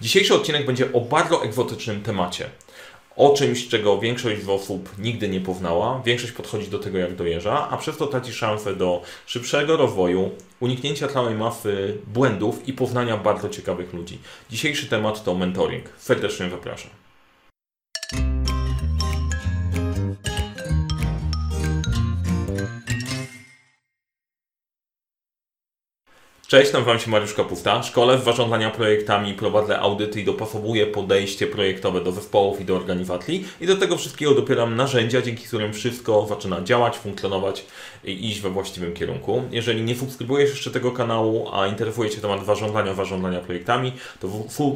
Dzisiejszy odcinek będzie o bardzo egzotycznym temacie. O czymś, czego większość z osób nigdy nie poznała, większość podchodzi do tego jak do jeża, a przez to traci szansę do szybszego rozwoju, uniknięcia całej masy błędów i poznania bardzo ciekawych ludzi. Dzisiejszy temat to mentoring. Serdecznie zapraszam. Cześć, nazywam się Mariusz Kapusta. Szkole w zarządzania projektami, prowadzę audyty i dopasowuję podejście projektowe do zespołów i do organizacji i do tego wszystkiego dopieram narzędzia, dzięki którym wszystko zaczyna działać, funkcjonować iść we właściwym kierunku. Jeżeli nie subskrybujesz jeszcze tego kanału, a interesuje Cię temat zarządzania, zarządzania projektami, to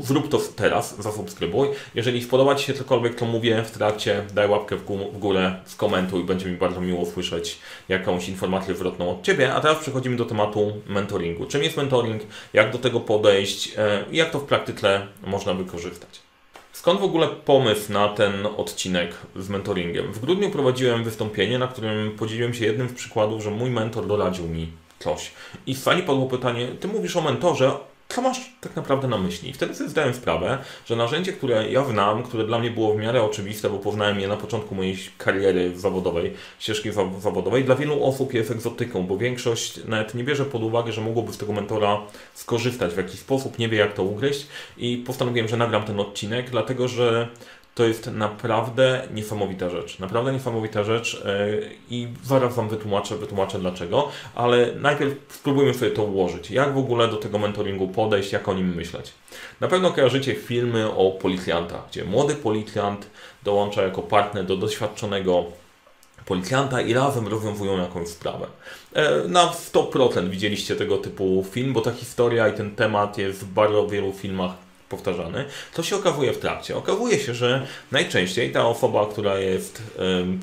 zrób to teraz, zasubskrybuj. Jeżeli spodoba Ci się cokolwiek, to mówię w trakcie, daj łapkę w górę, skomentuj, będzie mi bardzo miło słyszeć jakąś informację zwrotną od Ciebie. A teraz przechodzimy do tematu mentoringu. Czym jest mentoring, jak do tego podejść e, i jak to w praktyce można wykorzystać. Skąd w ogóle pomysł na ten odcinek z mentoringiem? W grudniu prowadziłem wystąpienie, na którym podzieliłem się jednym z przykładów, że mój mentor doradził mi coś. I w sali padło pytanie, ty mówisz o mentorze, co masz tak naprawdę na myśli? Wtedy sobie zdałem sprawę, że narzędzie, które ja znam, które dla mnie było w miarę oczywiste, bo poznałem je na początku mojej kariery zawodowej, ścieżki zawodowej, dla wielu osób jest egzotyką, bo większość nawet nie bierze pod uwagę, że mogłoby z tego mentora skorzystać w jakiś sposób, nie wie jak to ugryźć i postanowiłem, że nagram ten odcinek, dlatego że to jest naprawdę niesamowita rzecz. Naprawdę niesamowita rzecz e, i zaraz Wam wytłumaczę, wytłumaczę dlaczego, ale najpierw spróbujmy sobie to ułożyć. Jak w ogóle do tego mentoringu podejść, jak o nim myśleć. Na pewno kojarzycie filmy o policjantach, gdzie młody policjant dołącza jako partner do doświadczonego policjanta i razem rozwiązują jakąś sprawę. E, na 100% widzieliście tego typu film, bo ta historia i ten temat jest w bardzo wielu filmach powtarzany, to się okazuje w trakcie. Okazuje się, że najczęściej ta osoba, która jest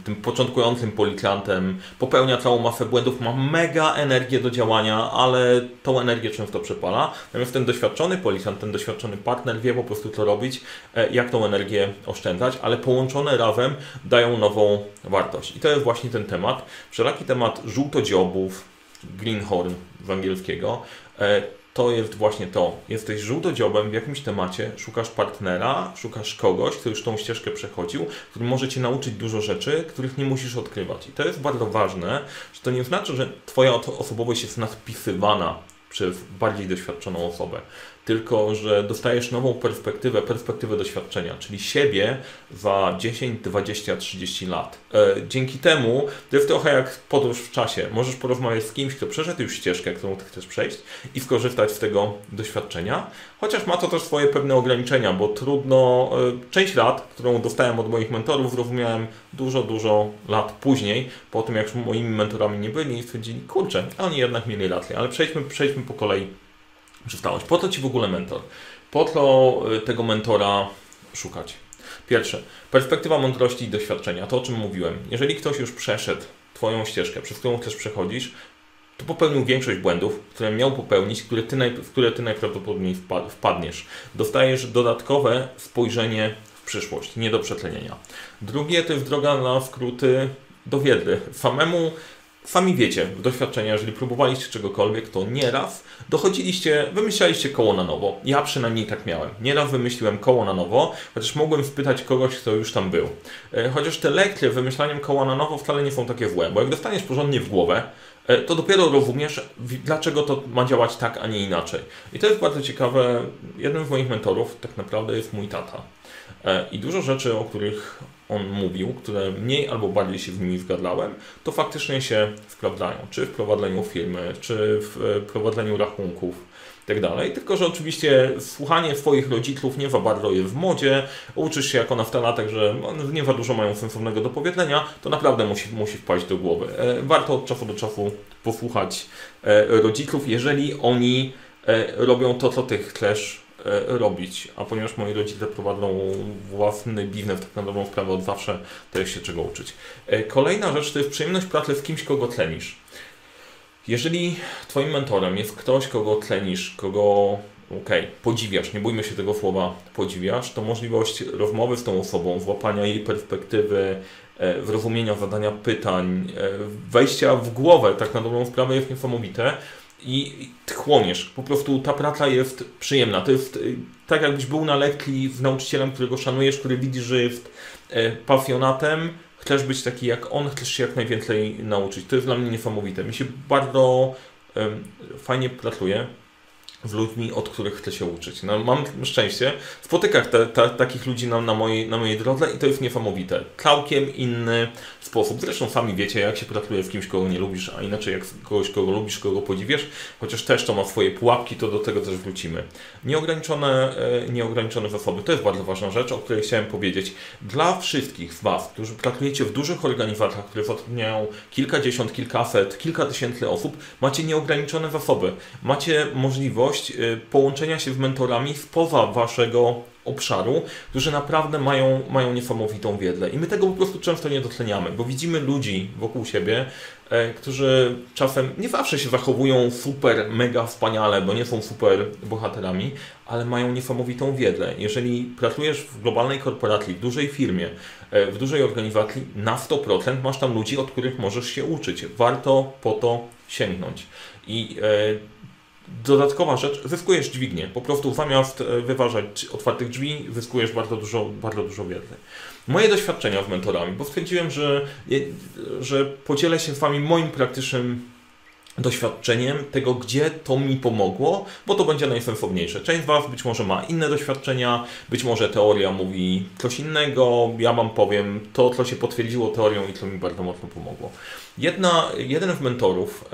tym początkującym policjantem, popełnia całą masę błędów, ma mega energię do działania, ale tą energię często przepala. Natomiast ten doświadczony policjant, ten doświadczony partner wie po prostu co robić, e, jak tą energię oszczędzać, ale połączone razem dają nową wartość. I to jest właśnie ten temat. Wszelaki temat żółtodziobów, greenhorn z angielskiego, e, to jest właśnie to. Jesteś żółtodziobem w jakimś temacie, szukasz partnera, szukasz kogoś, kto już tą ścieżkę przechodził, który może Cię nauczyć dużo rzeczy, których nie musisz odkrywać. I to jest bardzo ważne, że to nie znaczy, że Twoja osobowość jest nadpisywana przez bardziej doświadczoną osobę tylko że dostajesz nową perspektywę, perspektywę doświadczenia, czyli siebie za 10, 20, 30 lat. E, dzięki temu to jest trochę jak podróż w czasie. Możesz porozmawiać z kimś, kto przeszedł już ścieżkę, którą ty chcesz przejść i skorzystać z tego doświadczenia, chociaż ma to też swoje pewne ograniczenia, bo trudno, e, część lat, którą dostałem od moich mentorów, zrozumiałem dużo, dużo lat później, po tym jak już moimi mentorami nie byli i stwierdzili, kurczę, oni jednak mieli rację, ale przejdźmy, przejdźmy po kolei przystałeś. Po co Ci w ogóle mentor? Po co y, tego mentora szukać? Pierwsze, perspektywa mądrości i doświadczenia, to o czym mówiłem. Jeżeli ktoś już przeszedł Twoją ścieżkę, przez którą też przechodzisz, to popełnił większość błędów, które miał popełnić, które ty w które Ty najprawdopodobniej wpadniesz. Dostajesz dodatkowe spojrzenie w przyszłość, nie do przetlenienia. Drugie to jest droga na skróty do wiedzy. Samemu Sami wiecie, doświadczenia, jeżeli próbowaliście czegokolwiek, to nieraz dochodziliście, wymyślaliście koło na nowo. Ja przynajmniej tak miałem. Nieraz wymyśliłem koło na nowo, chociaż mogłem spytać kogoś, kto już tam był. E, chociaż te lekcje wymyślaniem koła na nowo wcale nie są takie złe, bo jak dostaniesz porządnie w głowę, e, to dopiero rozumiesz, dlaczego to ma działać tak, a nie inaczej. I to jest bardzo ciekawe. Jednym z moich mentorów tak naprawdę jest mój tata. E, I dużo rzeczy, o których on mówił, które mniej albo bardziej się z nimi zgadlałem, to faktycznie się sprawdzają. Czy w prowadzeniu firmy, czy w e, prowadzeniu rachunków tak dalej. Tylko, że oczywiście słuchanie swoich rodziców nie za bardzo jest w modzie, uczysz się jako nastolatek, że nie za dużo mają sensownego do powiedzenia, to naprawdę musi, musi wpaść do głowy. E, warto od czasu do czasu posłuchać rodziców, jeżeli oni robią to, co ty chcesz robić, a ponieważ moi rodzice prowadzą własny biznes, tak na dobrą sprawę od zawsze, to jest się czego uczyć. E, kolejna rzecz to jest przyjemność pracy z kimś, kogo tlenisz. Jeżeli Twoim mentorem jest ktoś, kogo tlenisz, kogo okej, podziwiasz, nie bójmy się tego słowa podziwiasz, to możliwość rozmowy z tą osobą, złapania jej perspektywy, e, zrozumienia zadania pytań, wejścia w głowę, tak na dobrą sprawę jest niesamowite i chłoniesz. Po prostu ta praca jest przyjemna. To jest y, tak, jakbyś był na lekcji z nauczycielem, którego szanujesz, który widzisz, że jest e, pasjonatem, chcesz być taki jak on, chcesz się jak najwięcej nauczyć. To jest dla mnie niesamowite. Mi się bardzo fajnie pracuje z ludźmi, od których chcę się uczyć. No, mam szczęście, spotykam te, te, takich ludzi na, na, mojej, na mojej drodze i to jest niesamowite. Całkiem inny sposób. Zresztą sami wiecie, jak się pracuje z kimś, kogo nie lubisz, a inaczej jak kogoś, kogo lubisz, kogo podziwiasz, chociaż też to ma swoje pułapki, to do tego też wrócimy. Nieograniczone, e, nieograniczone zasoby, to jest bardzo ważna rzecz, o której chciałem powiedzieć. Dla wszystkich z Was, którzy pracujecie w dużych organizacjach, które zatrudniają kilkadziesiąt, kilkaset, kilka tysięcy osób, macie nieograniczone zasoby. Macie możliwość e, połączenia się z mentorami spoza Waszego obszaru, którzy naprawdę mają, mają niesamowitą wiedzę. I my tego po prostu często nie doceniamy, bo widzimy ludzi wokół siebie, e, którzy czasem nie zawsze się zachowują super, mega wspaniale, bo nie są super bohaterami, ale mają niesamowitą wiedzę. Jeżeli pracujesz w globalnej korporacji, w dużej firmie, e, w dużej organizacji, na 100% masz tam ludzi, od których możesz się uczyć. Warto po to sięgnąć. I e, Dodatkowa rzecz, zyskujesz dźwignię. Po prostu zamiast e, wyważać otwartych drzwi, zyskujesz bardzo dużo, bardzo dużo wiedzy. Moje doświadczenia z mentorami, bo stwierdziłem, że, że podzielę się z Wami moim praktycznym doświadczeniem tego, gdzie to mi pomogło, bo to będzie najsensowniejsze. Część z Was być może ma inne doświadczenia, być może teoria mówi coś innego, ja Wam powiem to, co się potwierdziło teorią i co mi bardzo mocno pomogło. Jedna, jeden z mentorów,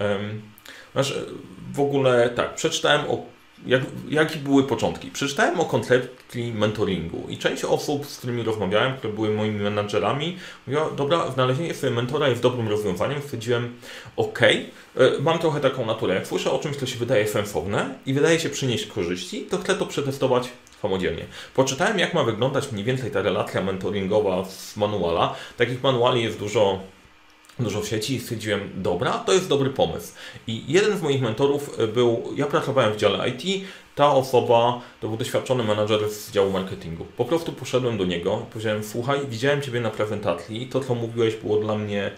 znaczy, w ogóle tak, przeczytałem o jak, jakie były początki? Przeczytałem o koncepcji mentoringu i część osób, z którymi rozmawiałem, które były moimi menadżerami, mówiła, dobra, znalezienie sobie mentora jest dobrym rozwiązaniem. Stwierdziłem, ok, mam trochę taką naturę. Jak słyszę o czymś, co się wydaje sensowne i wydaje się przynieść korzyści, to chcę to przetestować samodzielnie. Poczytałem, jak ma wyglądać mniej więcej ta relacja mentoringowa z manuala. Takich manuali jest dużo dużo w sieci i stwierdziłem, dobra, to jest dobry pomysł. I jeden z moich mentorów był, ja pracowałem w dziale IT, ta osoba to był doświadczony menadżer z działu marketingu. Po prostu poszedłem do niego i powiedziałem, słuchaj, widziałem Ciebie na prezentacji, to co mówiłeś było dla mnie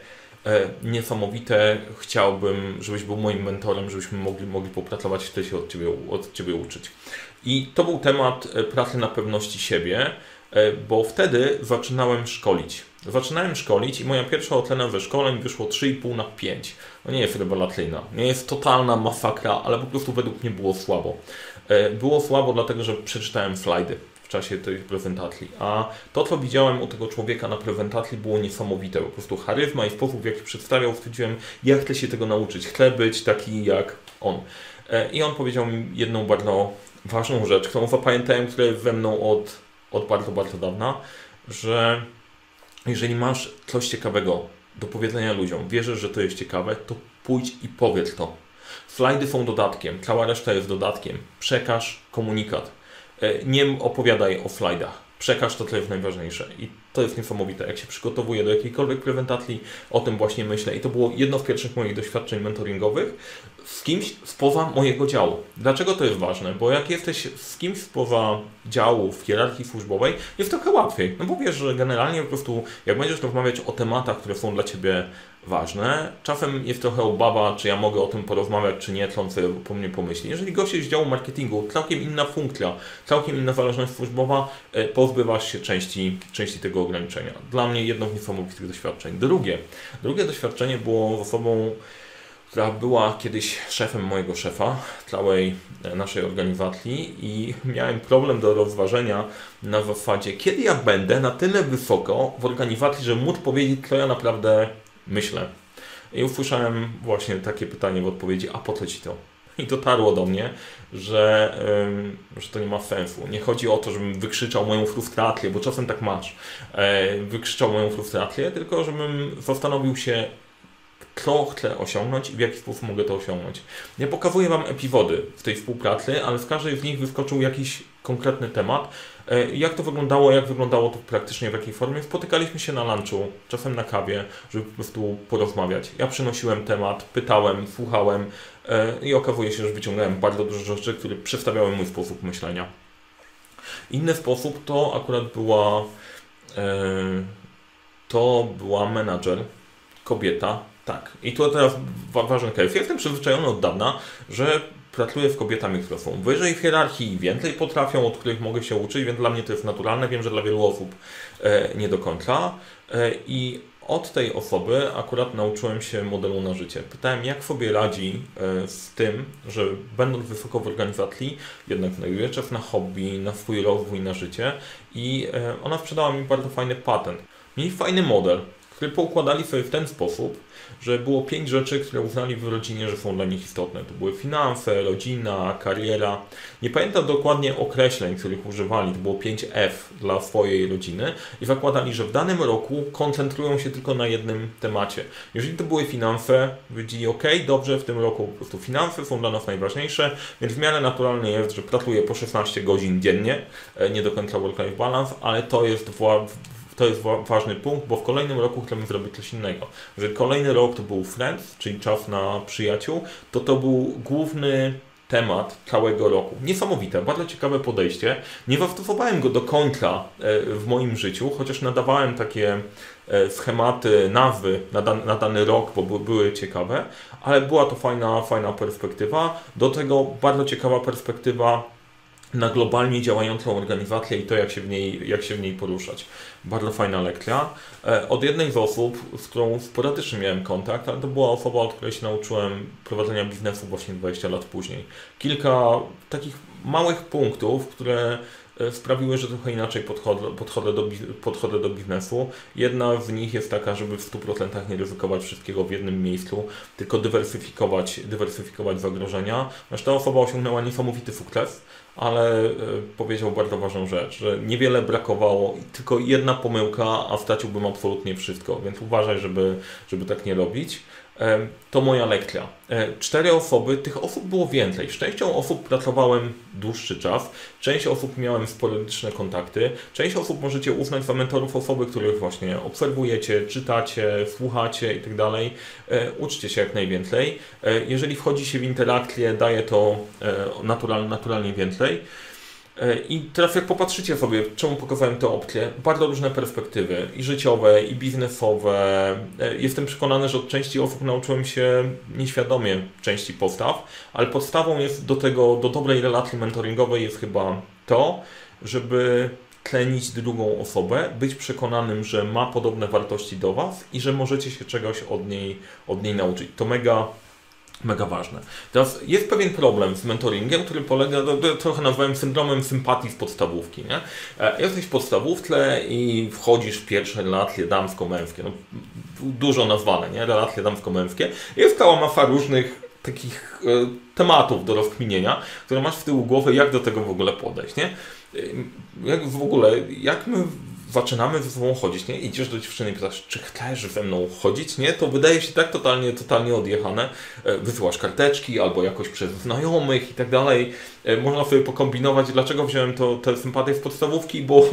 e, niesamowite, chciałbym, żebyś był moim mentorem, żebyśmy mogli, mogli popracować, chcę się od Ciebie, od Ciebie uczyć. I to był temat e, pracy na pewności siebie, e, bo wtedy zaczynałem szkolić Zaczynałem szkolić i moja pierwsza ocena we szkoleń wyszło 3,5 na 5. No nie jest rewelacyjna, nie jest totalna masakra, ale po prostu według mnie było słabo. E, było słabo dlatego, że przeczytałem slajdy w czasie tej prezentacji, a to, co widziałem u tego człowieka na prezentacji było niesamowite. Po prostu charyzma i sposób, w jaki przedstawiał, stwierdziłem, ja chcę się tego nauczyć, chcę być taki jak on. E, I on powiedział mi jedną bardzo ważną rzecz, którą zapamiętałem, która jest ze mną od, od bardzo, bardzo dawna, że jeżeli masz coś ciekawego do powiedzenia ludziom, wierzysz, że to jest ciekawe, to pójdź i powiedz to. Slajdy są dodatkiem, cała reszta jest dodatkiem. Przekaż komunikat. E, nie opowiadaj o slajdach. Przekaż to, co jest najważniejsze. I to jest niesamowite. Jak się przygotowuję do jakiejkolwiek prezentacji, o tym właśnie myślę. I to było jedno z pierwszych moich doświadczeń mentoringowych z kimś spoza mojego działu. Dlaczego to jest ważne? Bo jak jesteś z kimś spoza działu w hierarchii służbowej, jest trochę łatwiej. No bo wiesz, że generalnie po prostu jak będziesz rozmawiać o tematach, które są dla Ciebie ważne. Czasem jest trochę obawa, czy ja mogę o tym porozmawiać, czy nie, co on po mnie pomyśli. Jeżeli gość jest z działu marketingu, całkiem inna funkcja, całkiem inna zależność służbowa, e, pozbywasz się części, części tego ograniczenia. Dla mnie jedno z niesamowitych doświadczeń. Drugie, drugie doświadczenie było osobą, która była kiedyś szefem mojego szefa, całej e, naszej organizacji i miałem problem do rozważenia na zasadzie, kiedy ja będę na tyle wysoko w organizacji, żeby móc powiedzieć, co ja naprawdę myślę. I usłyszałem właśnie takie pytanie w odpowiedzi, a po co Ci to? I dotarło do mnie, że, że to nie ma sensu. Nie chodzi o to, żebym wykrzyczał moją frustrację, bo czasem tak masz. E, wykrzyczał moją frustrację, tylko żebym zastanowił się, co chcę osiągnąć i w jaki sposób mogę to osiągnąć. Nie pokazuję Wam epizody w tej współpracy, ale z każdej z nich wyskoczył jakiś konkretny temat. E, jak to wyglądało, jak wyglądało to praktycznie w jakiej formie? Spotykaliśmy się na lunchu, czasem na kawie, żeby po prostu porozmawiać. Ja przynosiłem temat, pytałem, słuchałem e, i okazuje się, że wyciągałem bardzo dużo rzeczy, które przedstawiały mój sposób myślenia. Inny sposób to akurat była e, to była menadżer, kobieta, Tak. I tu teraz ważny case. Jestem przyzwyczajony od dawna, że pracuję z kobietami, które są wyżej w hierarchii, więcej potrafią, od których mogę się uczyć, więc dla mnie to jest naturalne. Wiem, że dla wielu osób e, nie do końca. E, I od tej osoby akurat nauczyłem się modelu na życie. Pytałem, jak sobie radzi e, z tym, że będąc wysoko w organizacji, jednak znajduje czas na hobby, na swój rozwój, na życie i ona sprzedała mi bardzo fajny patent. Mieli fajny model, który poukładali sobie w ten sposób, że było pięć rzeczy, które uznali w rodzinie, że są dla nich istotne. To były finanse, rodzina, kariera. Nie pamiętam dokładnie określeń, których używali. To było 5F dla swojej rodziny i zakładali, że w danym roku koncentrują się tylko na jednym temacie. Jeżeli to były finanse, powiedzieli ok, dobrze, w tym roku po prostu finanse są dla nas najważniejsze, więc w miarę naturalne jest, że pracuję po 16 godzin dziennie, e, nie do końca work-life balance, ale to jest to jest ważny punkt, bo w kolejnym roku chcemy zrobić coś innego. Że kolejny rok to był Friends, czyli czas na przyjaciół, to to był główny temat całego roku. Niesamowite, bardzo ciekawe podejście. Nie zastosowałem go do końca e, w moim życiu, chociaż nadawałem takie e, schematy, nazwy na, dan na dany rok, bo były ciekawe, ale była to fajna, fajna perspektywa. Do tego bardzo ciekawa perspektywa na globalnie działającą organizację i to, jak się w niej, jak się w niej poruszać. Bardzo fajna lekcja. E, od jednej z osób, z którą sporadycznie miałem kontakt, ale to była osoba, od której się nauczyłem prowadzenia biznesu właśnie 20 lat później. Kilka takich małych punktów, które e, sprawiły, że trochę inaczej podchodzę, podchodzę, do, podchodzę do biznesu. Jedna z nich jest taka, żeby w 100% nie ryzykować wszystkiego w jednym miejscu, tylko dywersyfikować, dywersyfikować zagrożenia. Zresztą ta osoba osiągnęła niesamowity sukces ale e, powiedział bardzo ważną rzecz, że niewiele brakowało, tylko jedna pomyłka, a straciłbym absolutnie wszystko, więc uważaj, żeby, żeby tak nie robić. E, to moja lekcja. E, cztery osoby, tych osób było więcej. Z częścią osób pracowałem dłuższy czas, część osób miałem sporadyczne kontakty, część osób możecie uznać za mentorów osoby, których właśnie obserwujecie, czytacie, słuchacie itd. Tak uczcie się jak najwięcej. Jeżeli wchodzi się w interakcję, daje to natural, naturalnie więcej. E, I teraz jak popatrzycie sobie, czemu pokazałem te opcje, bardzo różne perspektywy, i życiowe, i biznesowe. E, jestem przekonany, że od części osób nauczyłem się nieświadomie części postaw, ale podstawą jest do tego, do dobrej relacji mentoringowej jest chyba to, żeby tlenić drugą osobę, być przekonanym, że ma podobne wartości do Was i że możecie się czegoś od niej, od niej nauczyć. To mega Mega ważne. Teraz jest pewien problem z mentoringiem, który polega, to, to trochę nazwałem syndromem sympatii z podstawówki. Nie? E, jesteś w podstawówce i wchodzisz w pierwsze relacje damsko-męskie. No, dużo nazwane, nie? Relacje damsko-męskie. Jest cała masa różnych takich e, tematów do rozkminienia, które masz w tyłu głowy, jak do tego w ogóle podejść. Nie? E, jak w ogóle, jak my zaczynamy ze sobą chodzić, nie? Idziesz do dziewczyny i pytasz, czy chcesz ze mną chodzić, nie? To wydaje się tak totalnie, totalnie odjechane. E, wysyłasz karteczki albo jakoś przez znajomych i tak dalej. E, można sobie pokombinować, dlaczego wziąłem to, tę sympatię z podstawówki, bo,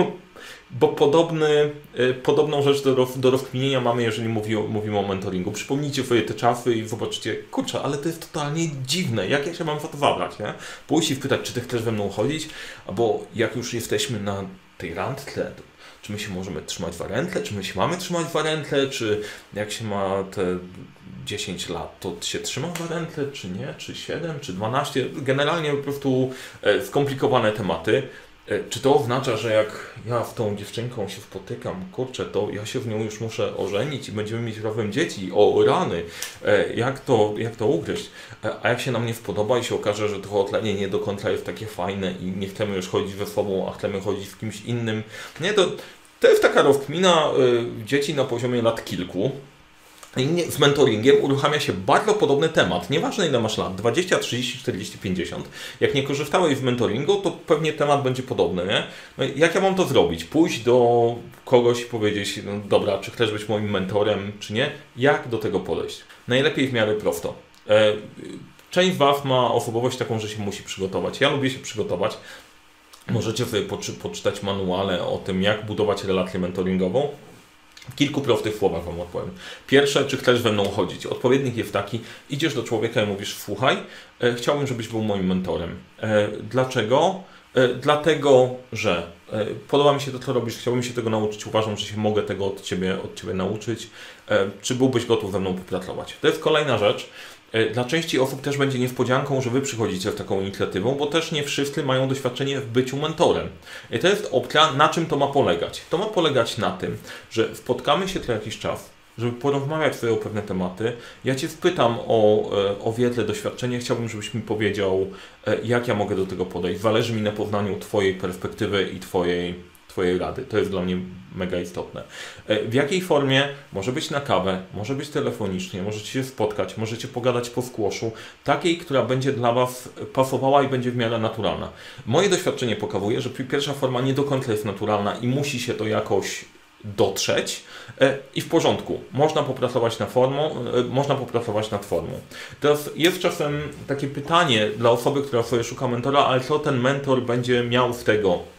bo podobny, e, podobną rzecz do, do rozkminienia mamy, jeżeli mówi, mówimy o mentoringu. Przypomnijcie sobie te czasy i zobaczycie, kurczę, ale to jest totalnie dziwne, jak ja się mam za to zabrać, nie? Pójść i wpytać, czy ty chcesz ze mną chodzić, albo jak już jesteśmy na tej randce, czy my się możemy trzymać w rętle, czy my się mamy trzymać w rętle, czy jak się ma te 10 lat, to się trzyma w rętle, czy nie, czy 7, czy 12. Generalnie po prostu e, skomplikowane tematy. E, czy to oznacza, że jak ja z tą dziewczynką się spotykam, kurczę, to ja się w nią już muszę ożenić i będziemy mieć razem dzieci? O, rany! E, jak to, jak to ugryźć? E, a jak się nam nie spodoba i się okaże, że to otlenie nie do końca jest takie fajne i nie chcemy już chodzić ze sobą, a chcemy chodzić z kimś innym, nie, to, to jest taka rozkmina dzieci na poziomie lat kilku, z mentoringiem uruchamia się bardzo podobny temat. Nieważne ile masz lat, 20, 30, 40, 50. Jak nie korzystałeś z mentoringu, to pewnie temat będzie podobny, nie? No jak ja mam to zrobić? Pójść do kogoś i powiedzieć, no dobra, czy chcesz być moim mentorem, czy nie? Jak do tego podejść? Najlepiej w miarę prosto. E, część Was ma osobowość taką, że się musi przygotować. Ja lubię się przygotować. Możecie sobie poczytać manuale o tym, jak budować relację mentoringową. Kilku prostych słowach Wam odpowiem. Pierwsze, czy chcesz ze mną chodzić? Odpowiednik jest taki, idziesz do człowieka i mówisz, słuchaj, e, chciałbym, żebyś był moim mentorem. E, dlaczego? Dlatego, że podoba mi się to, co robisz, chciałbym się tego nauczyć, uważam, że się mogę tego od Ciebie, od ciebie nauczyć. Czy byłbyś gotów ze mną popracować? To jest kolejna rzecz. E, dla części osób też będzie niespodzianką, że Wy przychodzicie z taką inicjatywą, bo też nie wszyscy mają doświadczenie w byciu mentorem. I to jest opcja, na czym to ma polegać. To ma polegać na tym, że spotkamy się co jakiś czas, żeby porozmawiać sobie o pewne tematy. Ja Cię spytam o, e, o wiedzę, doświadczenie. Chciałbym, żebyś mi powiedział, e, jak ja mogę do tego podejść. Zależy mi na poznaniu Twojej perspektywy i Twojej Twojej rady. To jest dla mnie mega istotne. E, w jakiej formie? Może być na kawę, może być telefonicznie, możecie się spotkać, możecie pogadać po skłoszu, takiej, która będzie dla Was pasowała i będzie w miarę naturalna. Moje doświadczenie pokazuje, że pierwsza forma nie do końca jest naturalna i musi się to jakoś dotrzeć e, i w porządku. Można popracować na formą, e, można popracować nad formą. Teraz jest czasem takie pytanie dla osoby, która sobie szuka mentora, ale co ten mentor będzie miał z tego,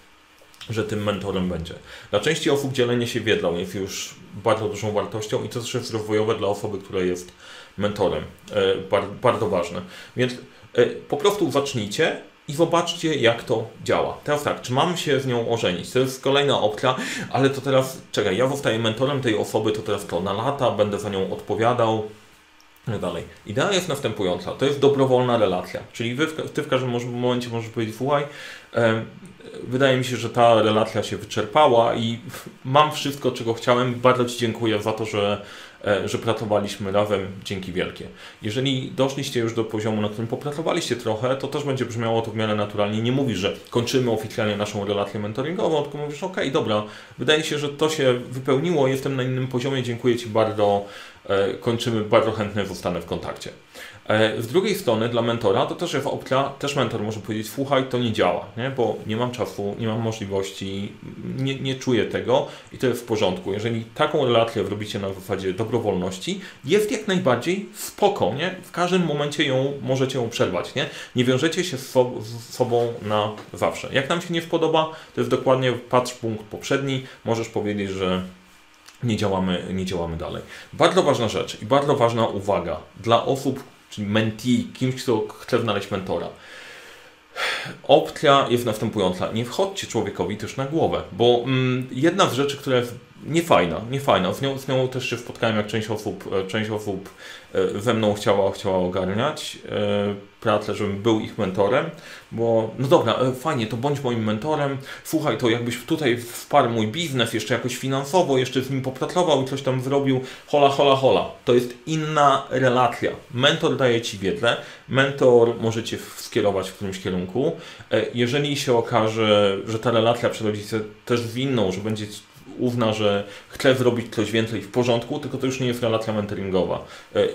że tym mentorem będzie. Dla części osób dzielenie się wiedzą jest już bardzo dużą wartością i to też jest rozwojowe dla osoby, która jest mentorem. E, bardzo ważne. Więc e, po prostu zacznijcie i zobaczcie, jak to działa. Teraz tak, czy mam się z nią ożenić? To jest kolejna opcja, ale to teraz, czekaj, ja zostaję mentorem tej osoby, to teraz to na lata, będę za nią odpowiadał, no dalej. Idea jest następująca. To jest dobrowolna relacja. Czyli wy, ty w każdym momencie możesz powiedzieć, słuchaj, wydaje mi się, że ta relacja się wyczerpała i mam wszystko, czego chciałem. Bardzo Ci dziękuję za to, że, e, że pracowaliśmy razem. Dzięki wielkie. Jeżeli doszliście już do poziomu, na którym popracowaliście trochę, to też będzie brzmiało to w miarę naturalnie. Nie mówisz, że kończymy oficjalnie naszą relację mentoringową, tylko mówisz, ok, dobra, wydaje się, że to się wypełniło, jestem na innym poziomie, dziękuję Ci bardzo, e, kończymy, bardzo chętnie zostanę w kontakcie. E, z drugiej strony dla mentora to też jest opcja, też mentor może powiedzieć, słuchaj, to nie działa, nie? bo nie mam czasu, nie mam możliwości, nie, nie czuję tego i to jest w porządku. Jeżeli taką relację robicie na zasadzie dobrowolności, jest jak najbardziej spoko, nie? w każdym momencie ją możecie ją przerwać. Nie, nie wiążecie się z, so z sobą na zawsze. Jak nam się nie spodoba, to jest dokładnie patrz punkt poprzedni, możesz powiedzieć, że nie działamy, nie działamy dalej. Bardzo ważna rzecz i bardzo ważna uwaga dla osób, czyli mentee, kimś, kto chce znaleźć mentora. Opcja jest następująca. Nie wchodźcie człowiekowi też na głowę, bo mm, jedna z rzeczy, która jest niefajna, niefajna, z nią, z nią też się spotkałem, jak część osób, e, część osób e, ze mną chciała, chciała ogarniać e, pracę, żebym był ich mentorem, bo no dobra, fajnie, to bądź moim mentorem, słuchaj, to jakbyś tutaj wsparł mój biznes jeszcze jakoś finansowo, jeszcze z nim popracował i coś tam zrobił, hola, hola, hola. To jest inna relacja. Mentor daje Ci wiedzę, mentor może Cię skierować w którymś kierunku. Jeżeli się okaże, że ta relacja przerodzi się też w inną, że będzie uzna, że chce zrobić coś więcej w porządku, tylko to już nie jest relacja mentoringowa. E,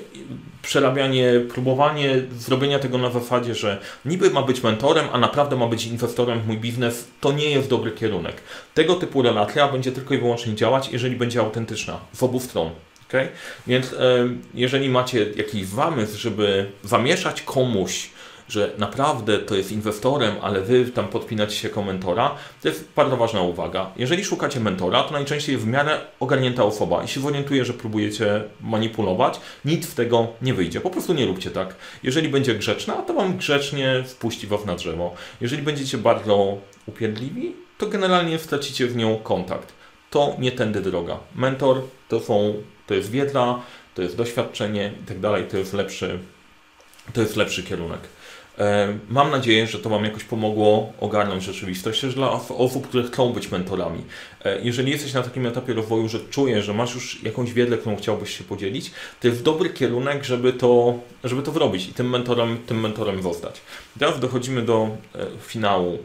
przerabianie, próbowanie zrobienia tego na zasadzie, że niby ma być mentorem, a naprawdę ma być inwestorem w mój biznes, to nie jest dobry kierunek. Tego typu relacja będzie tylko i wyłącznie działać, jeżeli będzie autentyczna z obu stron. Okay? Więc e, jeżeli macie jakiś zamysł, żeby zamieszać komuś że naprawdę to jest inwestorem, ale wy tam podpinacie się jako mentora, to jest bardzo ważna uwaga. Jeżeli szukacie mentora, to najczęściej w miarę ogarnięta osoba i się zorientuje, że próbujecie manipulować, nic z tego nie wyjdzie. Po prostu nie róbcie tak. Jeżeli będzie grzeczna, to wam grzecznie spuści was na drzewo. Jeżeli będziecie bardzo upierdliwi, to generalnie stracicie w nią kontakt. To nie tędy droga. Mentor to są, to jest wiedza, to jest doświadczenie i tak dalej, to jest lepszy, to jest lepszy kierunek. E, mam nadzieję, że to Wam jakoś pomogło ogarnąć rzeczywistość też dla osób, które chcą być mentorami. E, jeżeli jesteś na takim etapie rozwoju, że czujesz, że masz już jakąś wiedzę, którą chciałbyś się podzielić, to jest dobry kierunek, żeby to, żeby to zrobić i tym mentorem, tym mentorem zostać. Teraz dochodzimy do e, finału,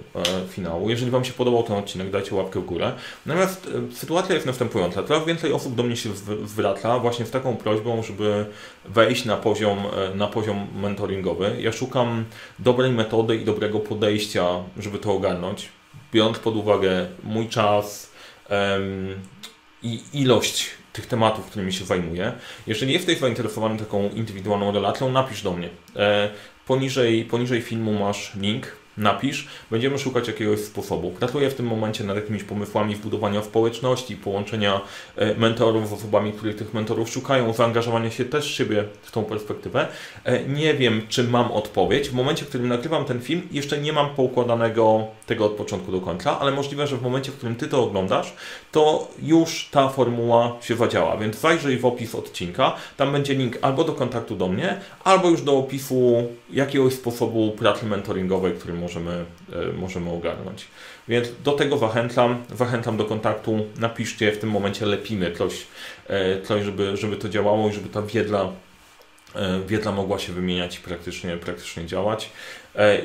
finału. Jeżeli Wam się podobał ten odcinek, dajcie łapkę w górę. Natomiast sytuacja jest następująca. Coraz więcej osób do mnie się zwraca właśnie z taką prośbą, żeby wejść na poziom, na poziom mentoringowy. Ja szukam dobrej metody i dobrego podejścia, żeby to ogarnąć, biorąc pod uwagę mój czas i ilość tych tematów, którymi się zajmuję. Jeżeli jesteś zainteresowany taką indywidualną relacją, napisz do mnie. E, poniżej, poniżej filmu masz link napisz, będziemy szukać jakiegoś sposobu. Pracuję w tym momencie nad jakimiś pomysłami wbudowania społeczności, połączenia e, mentorów z osobami, których tych mentorów szukają, zaangażowania się też siebie w tą perspektywę. E, nie wiem, czy mam odpowiedź. W momencie, w którym nagrywam ten film, jeszcze nie mam poukładanego tego od początku do końca, ale możliwe, że w momencie, w którym Ty to oglądasz, to już ta formuła się zadziała, więc zajrzyj w opis odcinka, tam będzie link albo do kontaktu do mnie, albo już do opisu jakiegoś sposobu pracy mentoringowej, który możemy, e, możemy ogarnąć. Więc do tego zachęcam, zachęcam do kontaktu, napiszcie, w tym momencie lepimy coś, e, coś żeby, żeby to działało i żeby ta wiedza e, wiedza mogła się wymieniać i praktycznie, praktycznie działać.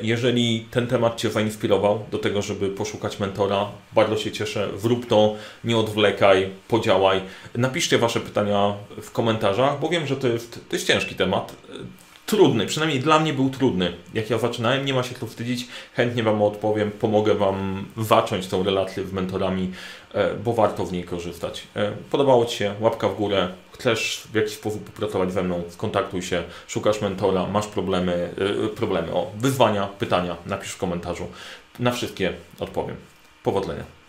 Jeżeli ten temat Cię zainspirował do tego, żeby poszukać mentora, bardzo się cieszę. Wrób to, nie odwlekaj, podziałaj. Napiszcie Wasze pytania w komentarzach, bo wiem, że to jest, to jest ciężki temat trudny, przynajmniej dla mnie był trudny. Jak ja zaczynałem, nie ma się co wstydzić, chętnie Wam odpowiem, pomogę Wam zacząć tą relację z mentorami, e, bo warto w niej korzystać. E, podobało Ci się, łapka w górę, chcesz w jakiś sposób popracować ze mną, skontaktuj się, szukasz mentora, masz problemy, e, problemy, o wyzwania, pytania, napisz w komentarzu. Na wszystkie odpowiem. Powodzenia.